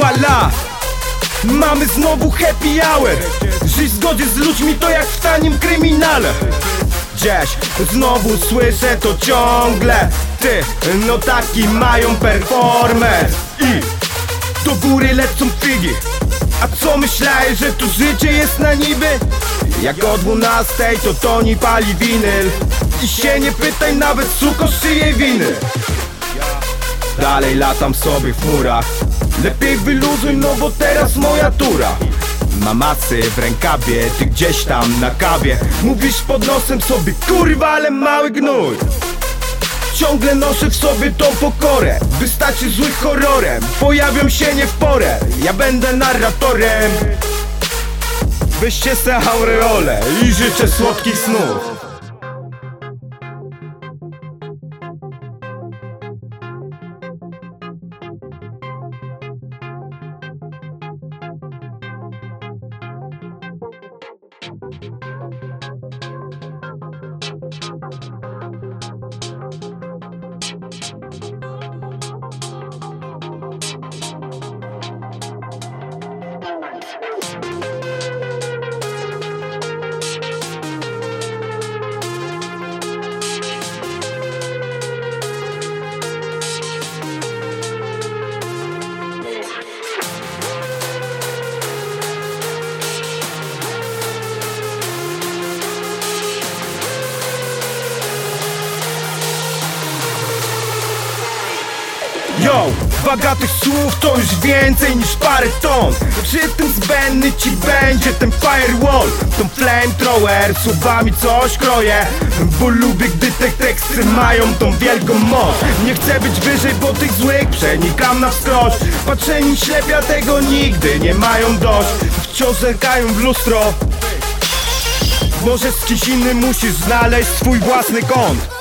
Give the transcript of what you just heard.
Voila! Mamy znowu happy hour. Żyć w zgodzie z ludźmi to jak w tanim kryminale. Gdzieś znowu słyszę to ciągle. Ty, no taki mają performance I do góry lecą figi. A co myślałeś, że tu życie jest na niby? Jak o dwunastej to Toni pali winyl. I się nie pytaj nawet suko z czyjej winy Dalej latam sobie w chmurach. Lepiej wyluzuj, no bo teraz moja tura. Mamasy w rękawie, ty gdzieś tam na kawie. Mówisz pod nosem sobie, kurwa, ale mały gnój. Ciągle noszę w sobie tą pokorę. Wystarczy złych horrorem. Pojawią się nie w porę. Ja będę narratorem. Weźcie se aureole I życzę słodkich snów Yo, waga tych słów to już więcej niż parę ton. Przy tym zbędny ci będzie ten firewall. Tą flamethrower słowami coś kroję Bo lubię gdy te teksty mają tą wielką moc. Nie chcę być wyżej, bo tych złych przenikam na wskroś. Patrzeni ślepia tego nigdy nie mają dość. Wciąż zerkają w lustro. Może z kimś innym musisz znaleźć swój własny kąt